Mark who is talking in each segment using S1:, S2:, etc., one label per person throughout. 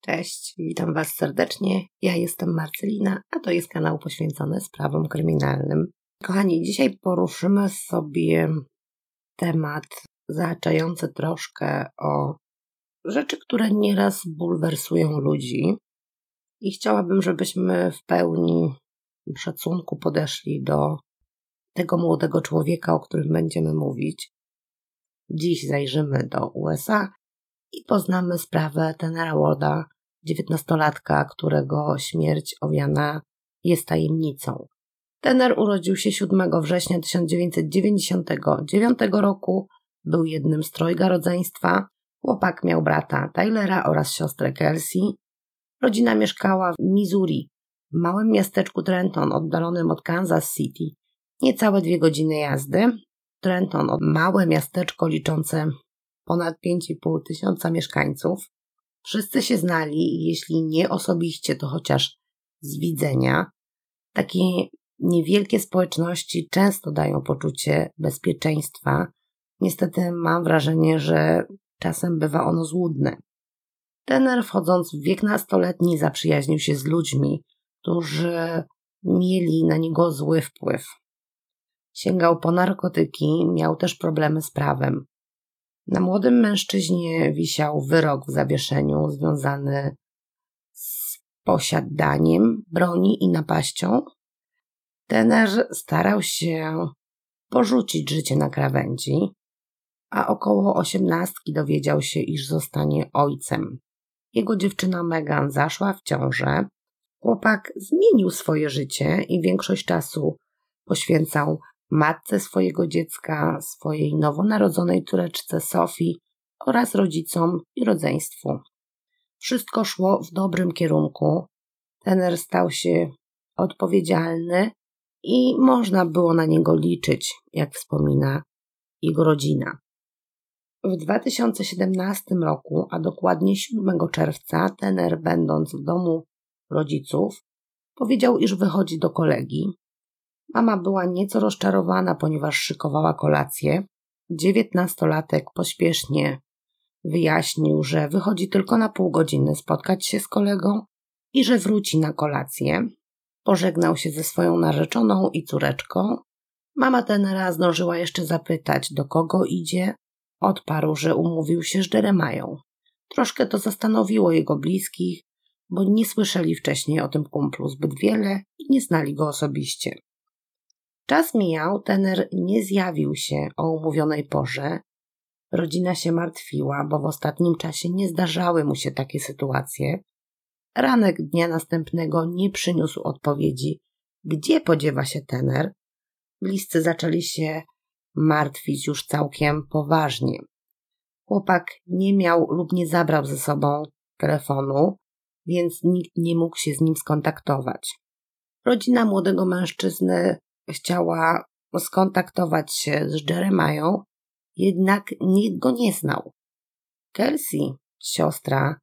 S1: Cześć, witam Was serdecznie. Ja jestem Marcelina, a to jest kanał poświęcony sprawom kryminalnym. Kochani, dzisiaj poruszymy sobie temat zahaczający troszkę o rzeczy, które nieraz bulwersują ludzi. I chciałabym, żebyśmy w pełni szacunku podeszli do tego młodego człowieka, o którym będziemy mówić. Dziś zajrzymy do USA i poznamy sprawę Tenera Warda, dziewiętnastolatka, którego śmierć owiana jest tajemnicą. Tener urodził się 7 września 1999 roku, był jednym z trojga rodzeństwa. Chłopak miał brata Tylera oraz siostrę Kelsey. Rodzina mieszkała w Missouri, w małym miasteczku Trenton, oddalonym od Kansas City. Niecałe dwie godziny jazdy. Trenton, małe miasteczko liczące ponad 5,5 tysiąca mieszkańców. Wszyscy się znali, jeśli nie osobiście, to chociaż z widzenia. Takie niewielkie społeczności często dają poczucie bezpieczeństwa. Niestety mam wrażenie, że czasem bywa ono złudne. Tener, wchodząc w wiek nastoletni, zaprzyjaźnił się z ludźmi, którzy mieli na niego zły wpływ. Sięgał po narkotyki, miał też problemy z prawem. Na młodym mężczyźnie wisiał wyrok w zawieszeniu związany z posiadaniem broni i napaścią. Tener starał się porzucić życie na krawędzi, a około osiemnastki dowiedział się, iż zostanie ojcem. Jego dziewczyna Megan zaszła w ciążę. Chłopak zmienił swoje życie i większość czasu poświęcał matce swojego dziecka, swojej nowonarodzonej córeczce Sofii oraz rodzicom i rodzeństwu. Wszystko szło w dobrym kierunku. Tener stał się odpowiedzialny i można było na niego liczyć, jak wspomina jego rodzina. W 2017 roku, a dokładnie 7 czerwca, Tener, będąc w domu rodziców, powiedział, iż wychodzi do kolegi, Mama była nieco rozczarowana, ponieważ szykowała kolację. Dziewiętnastolatek pośpiesznie wyjaśnił, że wychodzi tylko na pół godziny spotkać się z kolegą i że wróci na kolację. Pożegnał się ze swoją narzeczoną i córeczką. Mama tenera zdążyła jeszcze zapytać, do kogo idzie. Odparł, że umówił się z Jeremają. Troszkę to zastanowiło jego bliskich, bo nie słyszeli wcześniej o tym kumplu zbyt wiele i nie znali go osobiście. Czas mijał, tener nie zjawił się o umówionej porze. Rodzina się martwiła, bo w ostatnim czasie nie zdarzały mu się takie sytuacje. Ranek dnia następnego nie przyniósł odpowiedzi, gdzie podziewa się tener. Bliscy zaczęli się martwić już całkiem poważnie. Chłopak nie miał lub nie zabrał ze sobą telefonu, więc nikt nie mógł się z nim skontaktować. Rodzina młodego mężczyzny chciała skontaktować się z Jeremiah, jednak nikt go nie znał. Kelsey, siostra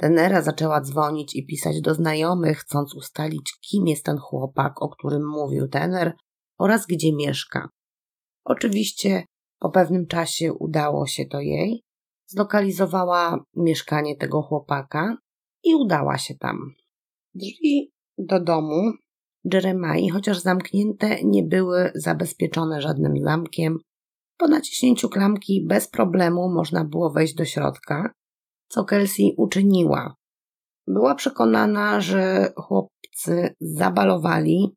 S1: Tenera, zaczęła dzwonić i pisać do znajomych, chcąc ustalić, kim jest ten chłopak, o którym mówił Tener oraz gdzie mieszka. Oczywiście po pewnym czasie udało się to jej. Zlokalizowała mieszkanie tego chłopaka i udała się tam. Drzwi do domu Jeremai, chociaż zamknięte, nie były zabezpieczone żadnym zamkiem. Po naciśnięciu klamki bez problemu można było wejść do środka, co Kelsey uczyniła. Była przekonana, że chłopcy zabalowali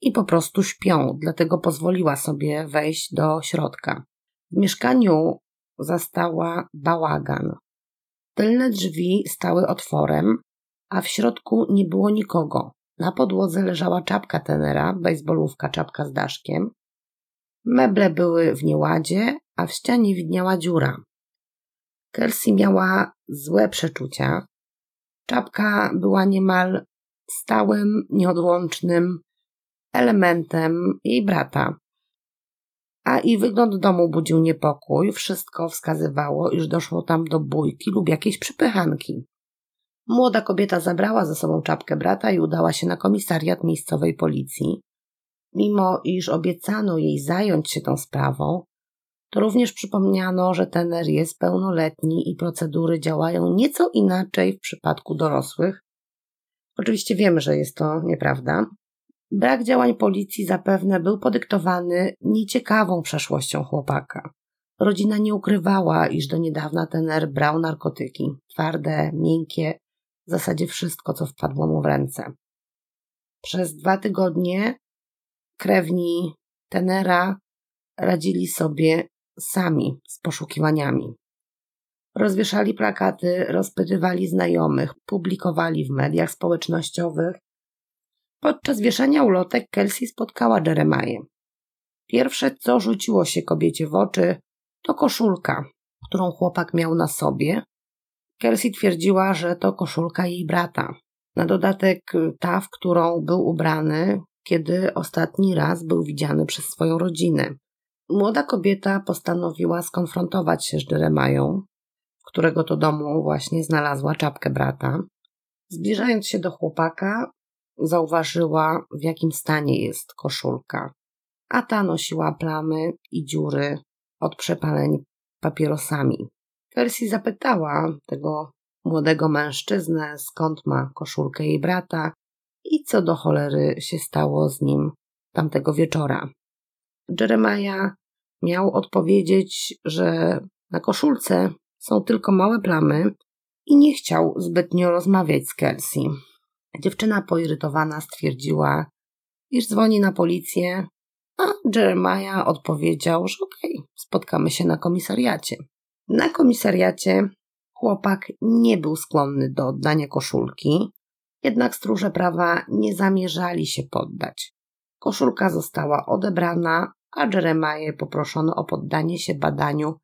S1: i po prostu śpią, dlatego pozwoliła sobie wejść do środka. W mieszkaniu zastała bałagan. Tylne drzwi stały otworem, a w środku nie było nikogo. Na podłodze leżała czapka tenera, bejsbolówka, czapka z daszkiem. Meble były w nieładzie, a w ścianie widniała dziura. Kelsey miała złe przeczucia. Czapka była niemal stałym, nieodłącznym elementem jej brata. A i wygląd domu budził niepokój. Wszystko wskazywało, iż doszło tam do bójki lub jakiejś przypychanki. Młoda kobieta zabrała ze sobą czapkę brata i udała się na komisariat miejscowej policji. Mimo iż obiecano jej zająć się tą sprawą, to również przypomniano, że tener jest pełnoletni i procedury działają nieco inaczej w przypadku dorosłych. Oczywiście wiemy, że jest to nieprawda. Brak działań policji zapewne był podyktowany nieciekawą przeszłością chłopaka. Rodzina nie ukrywała, iż do niedawna tener brał narkotyki, twarde, miękkie, w zasadzie wszystko, co wpadło mu w ręce. Przez dwa tygodnie krewni tenera radzili sobie sami z poszukiwaniami. Rozwieszali plakaty, rozpytywali znajomych, publikowali w mediach społecznościowych. Podczas wieszania ulotek Kelsey spotkała Jeremiah. Pierwsze, co rzuciło się kobiecie w oczy, to koszulka, którą chłopak miał na sobie. Kelsey twierdziła, że to koszulka jej brata. Na dodatek ta, w którą był ubrany, kiedy ostatni raz był widziany przez swoją rodzinę. Młoda kobieta postanowiła skonfrontować się z Jeremają, którego to domu właśnie znalazła czapkę brata. Zbliżając się do chłopaka, zauważyła, w jakim stanie jest koszulka, a ta nosiła plamy i dziury od przepaleń papierosami. Kelsey zapytała tego młodego mężczyznę, skąd ma koszulkę jej brata i co do cholery się stało z nim tamtego wieczora. Jeremiah miał odpowiedzieć, że na koszulce są tylko małe plamy i nie chciał zbytnio rozmawiać z Kelsey. Dziewczyna poirytowana stwierdziła, iż dzwoni na policję, a Jeremiah odpowiedział, że okej, okay, spotkamy się na komisariacie. Na komisariacie chłopak nie był skłonny do oddania koszulki, jednak stróże prawa nie zamierzali się poddać. Koszulka została odebrana, a Jeremiah poproszono o poddanie się badaniu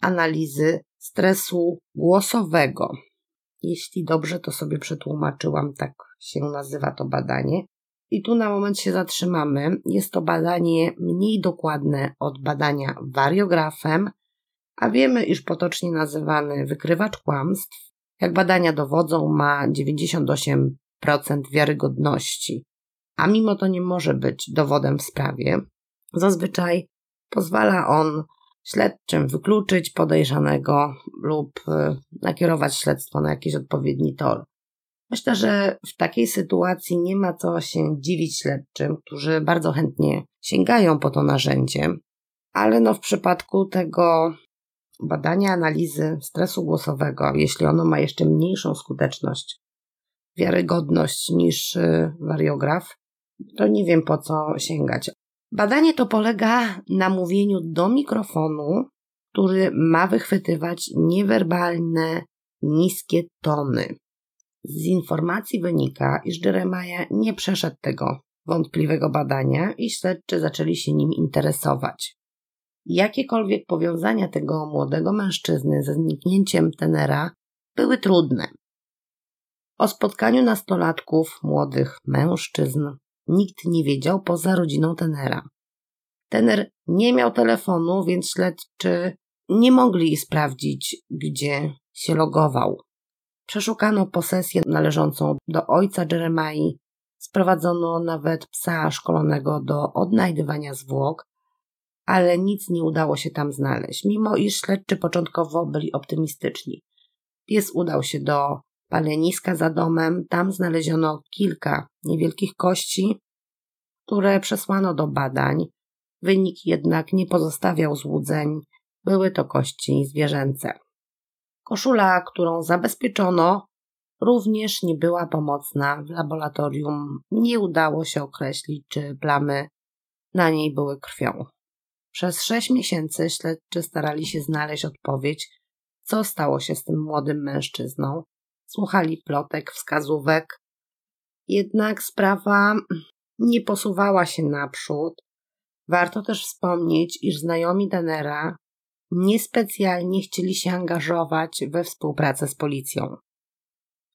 S1: analizy stresu głosowego. Jeśli dobrze to sobie przetłumaczyłam, tak się nazywa to badanie. I tu na moment się zatrzymamy. Jest to badanie mniej dokładne od badania wariografem, a wiemy, iż potocznie nazywany wykrywacz kłamstw, jak badania dowodzą, ma 98% wiarygodności, a mimo to nie może być dowodem w sprawie. Zazwyczaj pozwala on śledczym wykluczyć podejrzanego lub y, nakierować śledztwo na jakiś odpowiedni tor. Myślę, że w takiej sytuacji nie ma co się dziwić śledczym, którzy bardzo chętnie sięgają po to narzędzie, ale no w przypadku tego badania analizy stresu głosowego, jeśli ono ma jeszcze mniejszą skuteczność, wiarygodność niż y, wariograf, to nie wiem po co sięgać. Badanie to polega na mówieniu do mikrofonu, który ma wychwytywać niewerbalne, niskie tony. Z informacji wynika, iż Jeremiah nie przeszedł tego wątpliwego badania i śledczy zaczęli się nim interesować. Jakiekolwiek powiązania tego młodego mężczyzny ze zniknięciem tenera były trudne. O spotkaniu nastolatków, młodych mężczyzn, nikt nie wiedział poza rodziną tenera. Tener nie miał telefonu, więc śledczy nie mogli sprawdzić, gdzie się logował. Przeszukano posesję należącą do ojca Jeremai, sprowadzono nawet psa szkolonego do odnajdywania zwłok, ale nic nie udało się tam znaleźć, mimo iż śledczy początkowo byli optymistyczni. Pies udał się do paleniska za domem, tam znaleziono kilka niewielkich kości, które przesłano do badań. Wynik jednak nie pozostawiał złudzeń, były to kości zwierzęce. Koszula, którą zabezpieczono, również nie była pomocna. W laboratorium nie udało się określić, czy plamy na niej były krwią. Przez sześć miesięcy śledczy starali się znaleźć odpowiedź, co stało się z tym młodym mężczyzną. Słuchali plotek, wskazówek. Jednak sprawa nie posuwała się naprzód. Warto też wspomnieć, iż znajomi Danera niespecjalnie chcieli się angażować we współpracę z policją.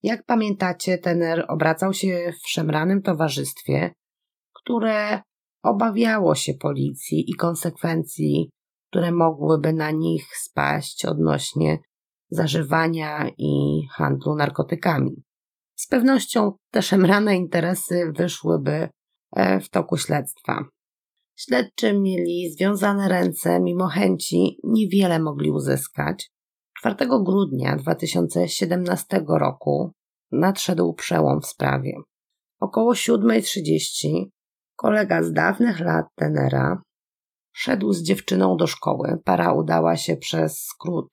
S1: Jak pamiętacie, Tener obracał się w szemranym towarzystwie, które obawiało się policji i konsekwencji, które mogłyby na nich spaść odnośnie zażywania i handlu narkotykami. Z pewnością te szemrane interesy wyszłyby e, w toku śledztwa. Śledczy mieli związane ręce, mimo chęci niewiele mogli uzyskać. 4 grudnia 2017 roku nadszedł przełom w sprawie. Około 7.30 kolega z dawnych lat tenera szedł z dziewczyną do szkoły. Para udała się przez skrót.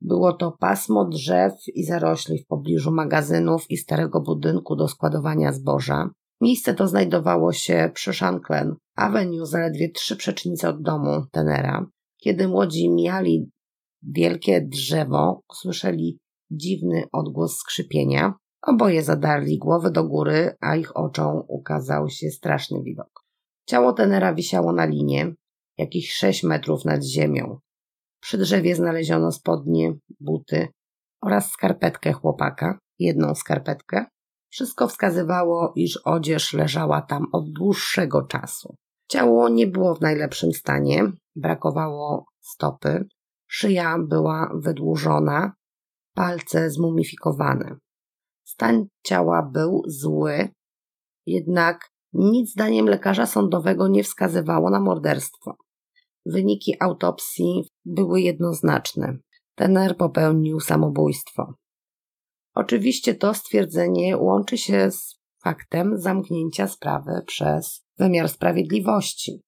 S1: Było to pasmo drzew i zarośli w pobliżu magazynów i starego budynku do składowania zboża. Miejsce to znajdowało się przy Shanklen Avenue, zaledwie trzy przecznice od domu tenera. Kiedy młodzi mijali wielkie drzewo, usłyszeli dziwny odgłos skrzypienia. Oboje zadarli głowy do góry, a ich oczom ukazał się straszny widok. Ciało tenera wisiało na linie, jakieś sześć metrów nad ziemią. Przy drzewie znaleziono spodnie, buty oraz skarpetkę chłopaka, jedną skarpetkę. Wszystko wskazywało, iż odzież leżała tam od dłuższego czasu. Ciało nie było w najlepszym stanie, brakowało stopy, szyja była wydłużona, palce zmumifikowane. Stan ciała był zły, jednak nic zdaniem lekarza sądowego nie wskazywało na morderstwo. Wyniki autopsji były jednoznaczne. Tener popełnił samobójstwo. Oczywiście to stwierdzenie łączy się z faktem zamknięcia sprawy przez wymiar sprawiedliwości.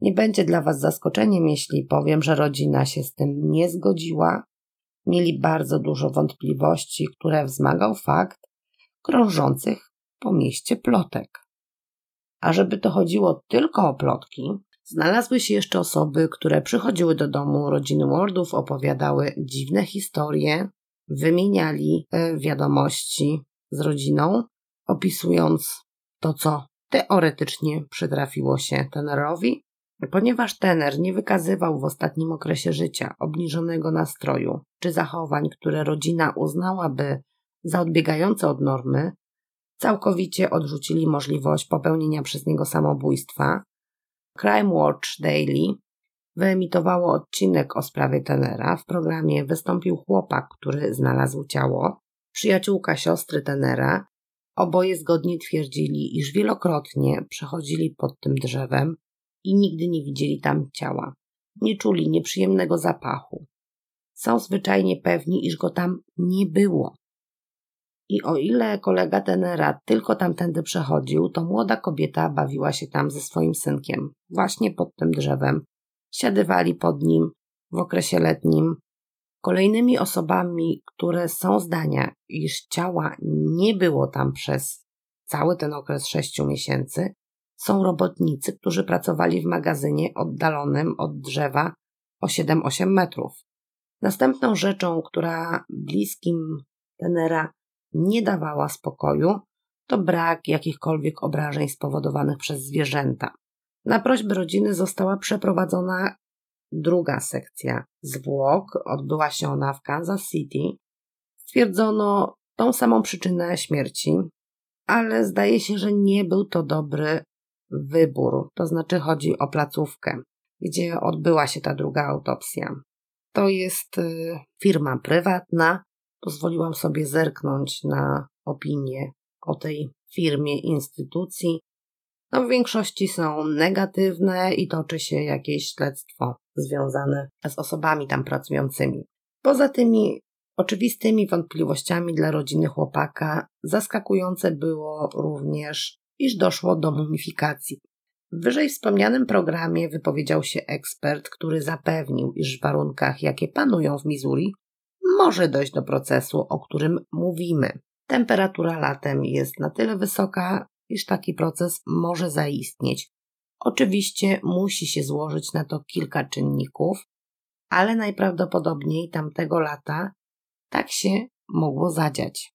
S1: Nie będzie dla Was zaskoczeniem, jeśli powiem, że rodzina się z tym nie zgodziła. Mieli bardzo dużo wątpliwości, które wzmagał fakt krążących po mieście plotek. A żeby to chodziło tylko o plotki, znalazły się jeszcze osoby, które przychodziły do domu rodziny Wardów, opowiadały dziwne historie, wymieniali e, wiadomości z rodziną, opisując to, co teoretycznie przytrafiło się tenerowi, ponieważ tener nie wykazywał w ostatnim okresie życia obniżonego nastroju czy zachowań, które rodzina uznałaby za odbiegające od normy, całkowicie odrzucili możliwość popełnienia przez niego samobójstwa. Crime Watch Daily wyemitowało odcinek o sprawie Tenera. W programie wystąpił chłopak, który znalazł ciało, przyjaciółka siostry Tenera. Oboje zgodnie twierdzili, iż wielokrotnie przechodzili pod tym drzewem i nigdy nie widzieli tam ciała. Nie czuli nieprzyjemnego zapachu. Są zwyczajnie pewni, iż go tam nie było. I o ile kolega Tenera tylko tamtędy przechodził, to młoda kobieta bawiła się tam ze swoim synkiem, właśnie pod tym drzewem. Siadywali pod nim w okresie letnim. Kolejnymi osobami, które są zdania, iż ciała nie było tam przez cały ten okres sześciu miesięcy, są robotnicy, którzy pracowali w magazynie oddalonym od drzewa o 7-8 metrów. Następną rzeczą, która bliskim Tenera nie dawała spokoju, to brak jakichkolwiek obrażeń spowodowanych przez zwierzęta. Na prośbę rodziny została przeprowadzona druga sekcja zwłok. Odbyła się ona w Kansas City. Stwierdzono tą samą przyczynę śmierci, ale zdaje się, że nie był to dobry wybór. To znaczy chodzi o placówkę, gdzie odbyła się ta druga autopsja. To jest y, firma prywatna, pozwoliłam sobie zerknąć na opinie o tej firmie, instytucji. No, w większości są negatywne i toczy się jakieś śledztwo związane z osobami tam pracującymi. Poza tymi oczywistymi wątpliwościami dla rodziny chłopaka, zaskakujące było również, iż doszło do mumifikacji. W wyżej wspomnianym programie wypowiedział się ekspert, który zapewnił, iż w warunkach, jakie panują w Missouri, może dojść do procesu, o którym mówimy. Temperatura latem jest na tyle wysoka, iż taki proces może zaistnieć. Oczywiście musi się złożyć na to kilka czynników, ale najprawdopodobniej tamtego lata tak się mogło zadziać.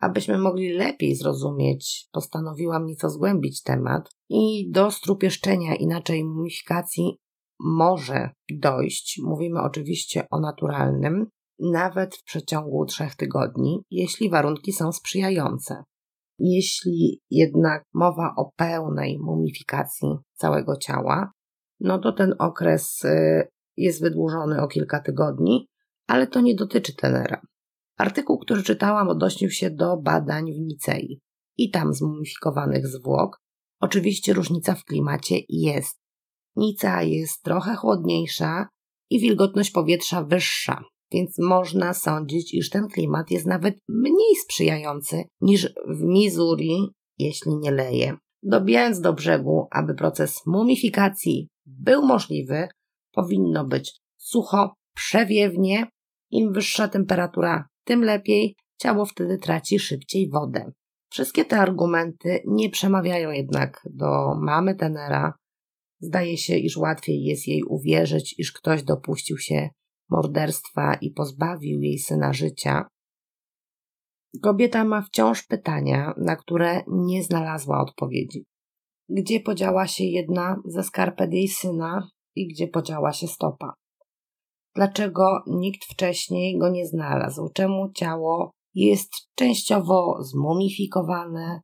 S1: Abyśmy mogli lepiej zrozumieć, postanowiłam nieco zgłębić temat i do strupieszczenia, inaczej mumifikacji może dojść. Mówimy oczywiście o naturalnym, nawet w przeciągu trzech tygodni, jeśli warunki są sprzyjające. Jeśli jednak mowa o pełnej mumifikacji całego ciała, no to ten okres y, jest wydłużony o kilka tygodni, ale to nie dotyczy tenera. Artykuł, który czytałam, odnosił się do badań w Nicei i tam zmumifikowanych zwłok. Oczywiście różnica w klimacie jest. Nica jest trochę chłodniejsza i wilgotność powietrza wyższa, więc można sądzić, iż ten klimat jest nawet mniej sprzyjający niż w Missouri, jeśli nie leje. Dobijając do brzegu, aby proces mumifikacji był możliwy, powinno być sucho, przewiewnie. Im wyższa temperatura, tym lepiej. Ciało wtedy traci szybciej wodę. Wszystkie te argumenty nie przemawiają jednak do mamy Tenera. Zdaje się, iż łatwiej jest jej uwierzyć, iż ktoś dopuścił się morderstwa i pozbawił jej syna życia. Kobieta ma wciąż pytania, na które nie znalazła odpowiedzi. Gdzie podziała się jedna ze skarpet jej syna i gdzie podziała się stopa? Dlaczego nikt wcześniej go nie znalazł? Czemu ciało jest częściowo zmumifikowane?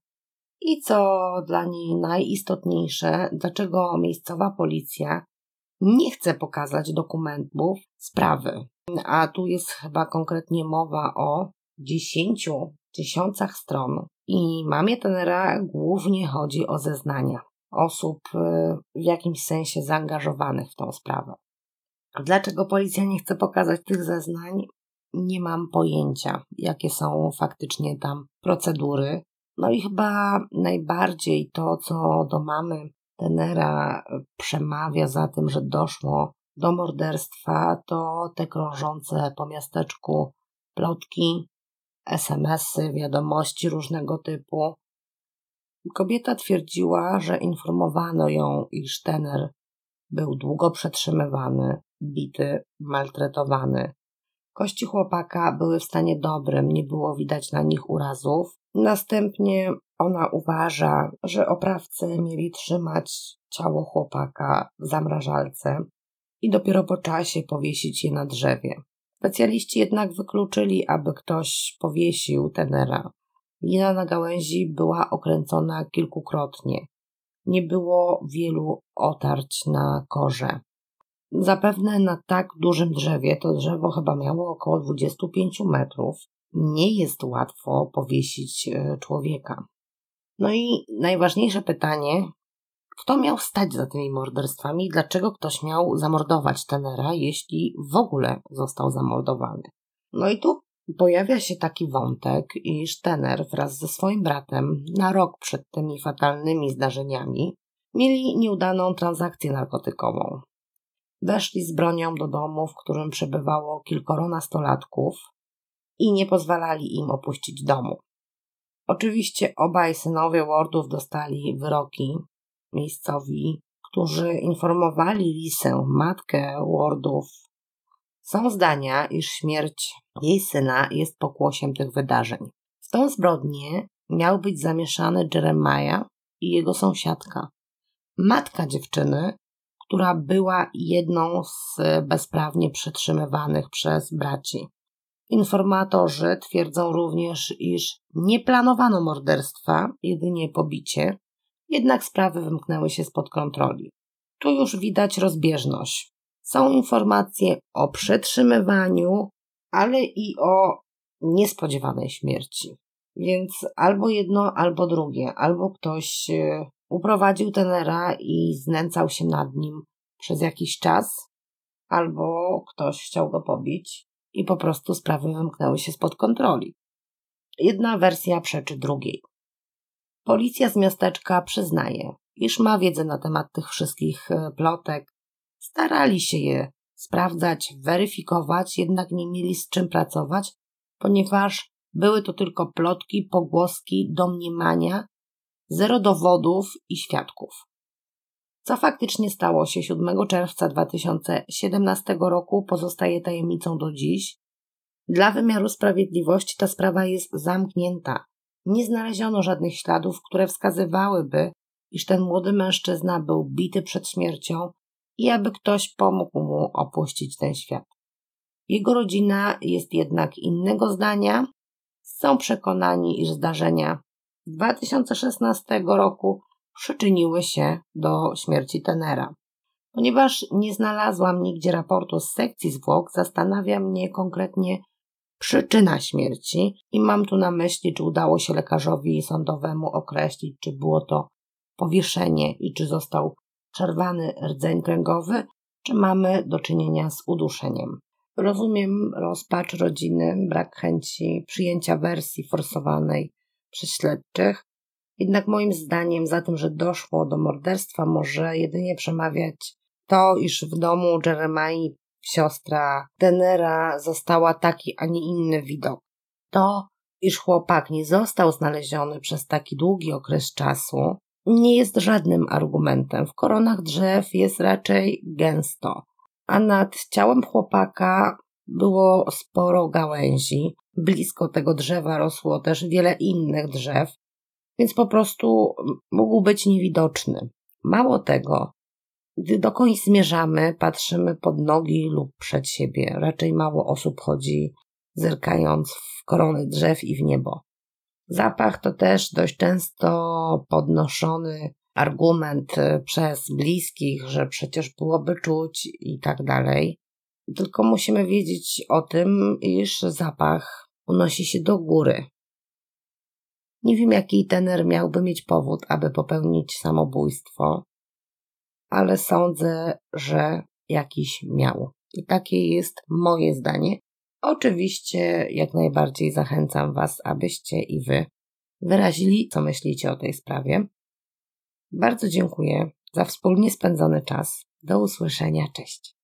S1: I co dla niej najistotniejsze, dlaczego miejscowa policja nie chce pokazać dokumentów sprawy? A tu jest chyba konkretnie mowa o dziesięciu tysiącach stron. I mamie Tenera głównie chodzi o zeznania osób y, w jakimś sensie zaangażowanych w tą sprawę. Dlaczego policja nie chce pokazać tych zeznań? Nie mam pojęcia, jakie są faktycznie tam procedury. No i chyba najbardziej to, co do mamy Tenera przemawia za tym, że doszło do morderstwa, to te krążące po miasteczku plotki, SMS-y, wiadomości różnego typu. Kobieta twierdziła, że informowano ją, iż Tener był długo przetrzymywany, bity, maltretowany. Kości chłopaka były w stanie dobrym, nie było widać na nich urazów. Następnie ona uważa, że oprawcy mieli trzymać ciało chłopaka w zamrażalce i dopiero po czasie powiesić je na drzewie. Specjaliści jednak wykluczyli, aby ktoś powiesił tenera. Lina na gałęzi była okręcona kilkukrotnie. Nie było wielu otarć na korze. Zapewne na tak dużym drzewie, to drzewo chyba miało około 25 metrów, nie jest łatwo powiesić e, człowieka. No i najważniejsze pytanie, kto miał stać za tymi morderstwami i dlaczego ktoś miał zamordować Tenera, jeśli w ogóle został zamordowany? No i tu pojawia się taki wątek, iż Tener wraz ze swoim bratem na rok przed tymi fatalnymi zdarzeniami mieli nieudaną transakcję narkotykową. Weszli z bronią do domu, w którym przebywało kilkoro nastolatków i nie pozwalali im opuścić domu. Oczywiście obaj synowie Wardów dostali wyroki miejscowi, którzy informowali Lisę, matkę Wardów. Są zdania, iż śmierć jej syna jest pokłosiem tych wydarzeń. W tą zbrodnię miał być zamieszany Jeremiah i jego sąsiadka. Matka dziewczyny która była jedną z bezprawnie przetrzymywanych przez braci. Informatorzy twierdzą również, iż nie planowano morderstwa, jedynie pobicie, jednak sprawy wymknęły się spod kontroli. Tu już widać rozbieżność. Są informacje o przetrzymywaniu, ale i o niespodziewanej śmierci. Więc albo jedno, albo drugie, albo ktoś e, uprowadził tenera i znęcał się nad nim przez jakiś czas, albo ktoś chciał go pobić i po prostu sprawy wymknęły się spod kontroli. Jedna wersja przeczy drugiej. Policja z miasteczka przyznaje, iż ma wiedzę na temat tych wszystkich e, plotek. Starali się je sprawdzać, weryfikować, jednak nie mieli z czym pracować, ponieważ były to tylko plotki, pogłoski, domniemania zero dowodów i świadków. Co faktycznie stało się 7 czerwca 2017 roku pozostaje tajemnicą do dziś. Dla wymiaru sprawiedliwości ta sprawa jest zamknięta. Nie znaleziono żadnych śladów, które wskazywałyby, iż ten młody mężczyzna był bity przed śmiercią i aby ktoś pomógł mu opuścić ten świat. Jego rodzina jest jednak innego zdania. Są przekonani, iż zdarzenia 2016 roku przyczyniły się do śmierci Tenera. Ponieważ nie znalazłam nigdzie raportu z sekcji zwłok, zastanawia mnie konkretnie przyczyna śmierci i mam tu na myśli, czy udało się lekarzowi sądowemu określić, czy było to powieszenie i czy został przerwany rdzeń kręgowy, czy mamy do czynienia z uduszeniem. Rozumiem rozpacz rodziny, brak chęci przyjęcia wersji forsowanej przez śledczych, jednak moim zdaniem za tym, że doszło do morderstwa, może jedynie przemawiać to, iż w domu Jeremai siostra Denera została taki, a nie inny widok. To, iż chłopak nie został znaleziony przez taki długi okres czasu, nie jest żadnym argumentem. W koronach drzew jest raczej gęsto, a nad ciałem chłopaka było sporo gałęzi. Blisko tego drzewa rosło też wiele innych drzew, więc po prostu mógł być niewidoczny. Mało tego, gdy dokądś zmierzamy, patrzymy pod nogi lub przed siebie. Raczej mało osób chodzi zerkając w korony drzew i w niebo. Zapach to też dość często podnoszony argument przez bliskich, że przecież byłoby czuć i tak dalej. Tylko musimy wiedzieć o tym, iż zapach unosi się do góry. Nie wiem, jaki tener miałby mieć powód, aby popełnić samobójstwo, ale sądzę, że jakiś miał. I takie jest moje zdanie. Oczywiście, jak najbardziej zachęcam Was, abyście i Wy wyrazili, co myślicie o tej sprawie. Bardzo dziękuję za wspólnie spędzony czas. Do usłyszenia. Cześć.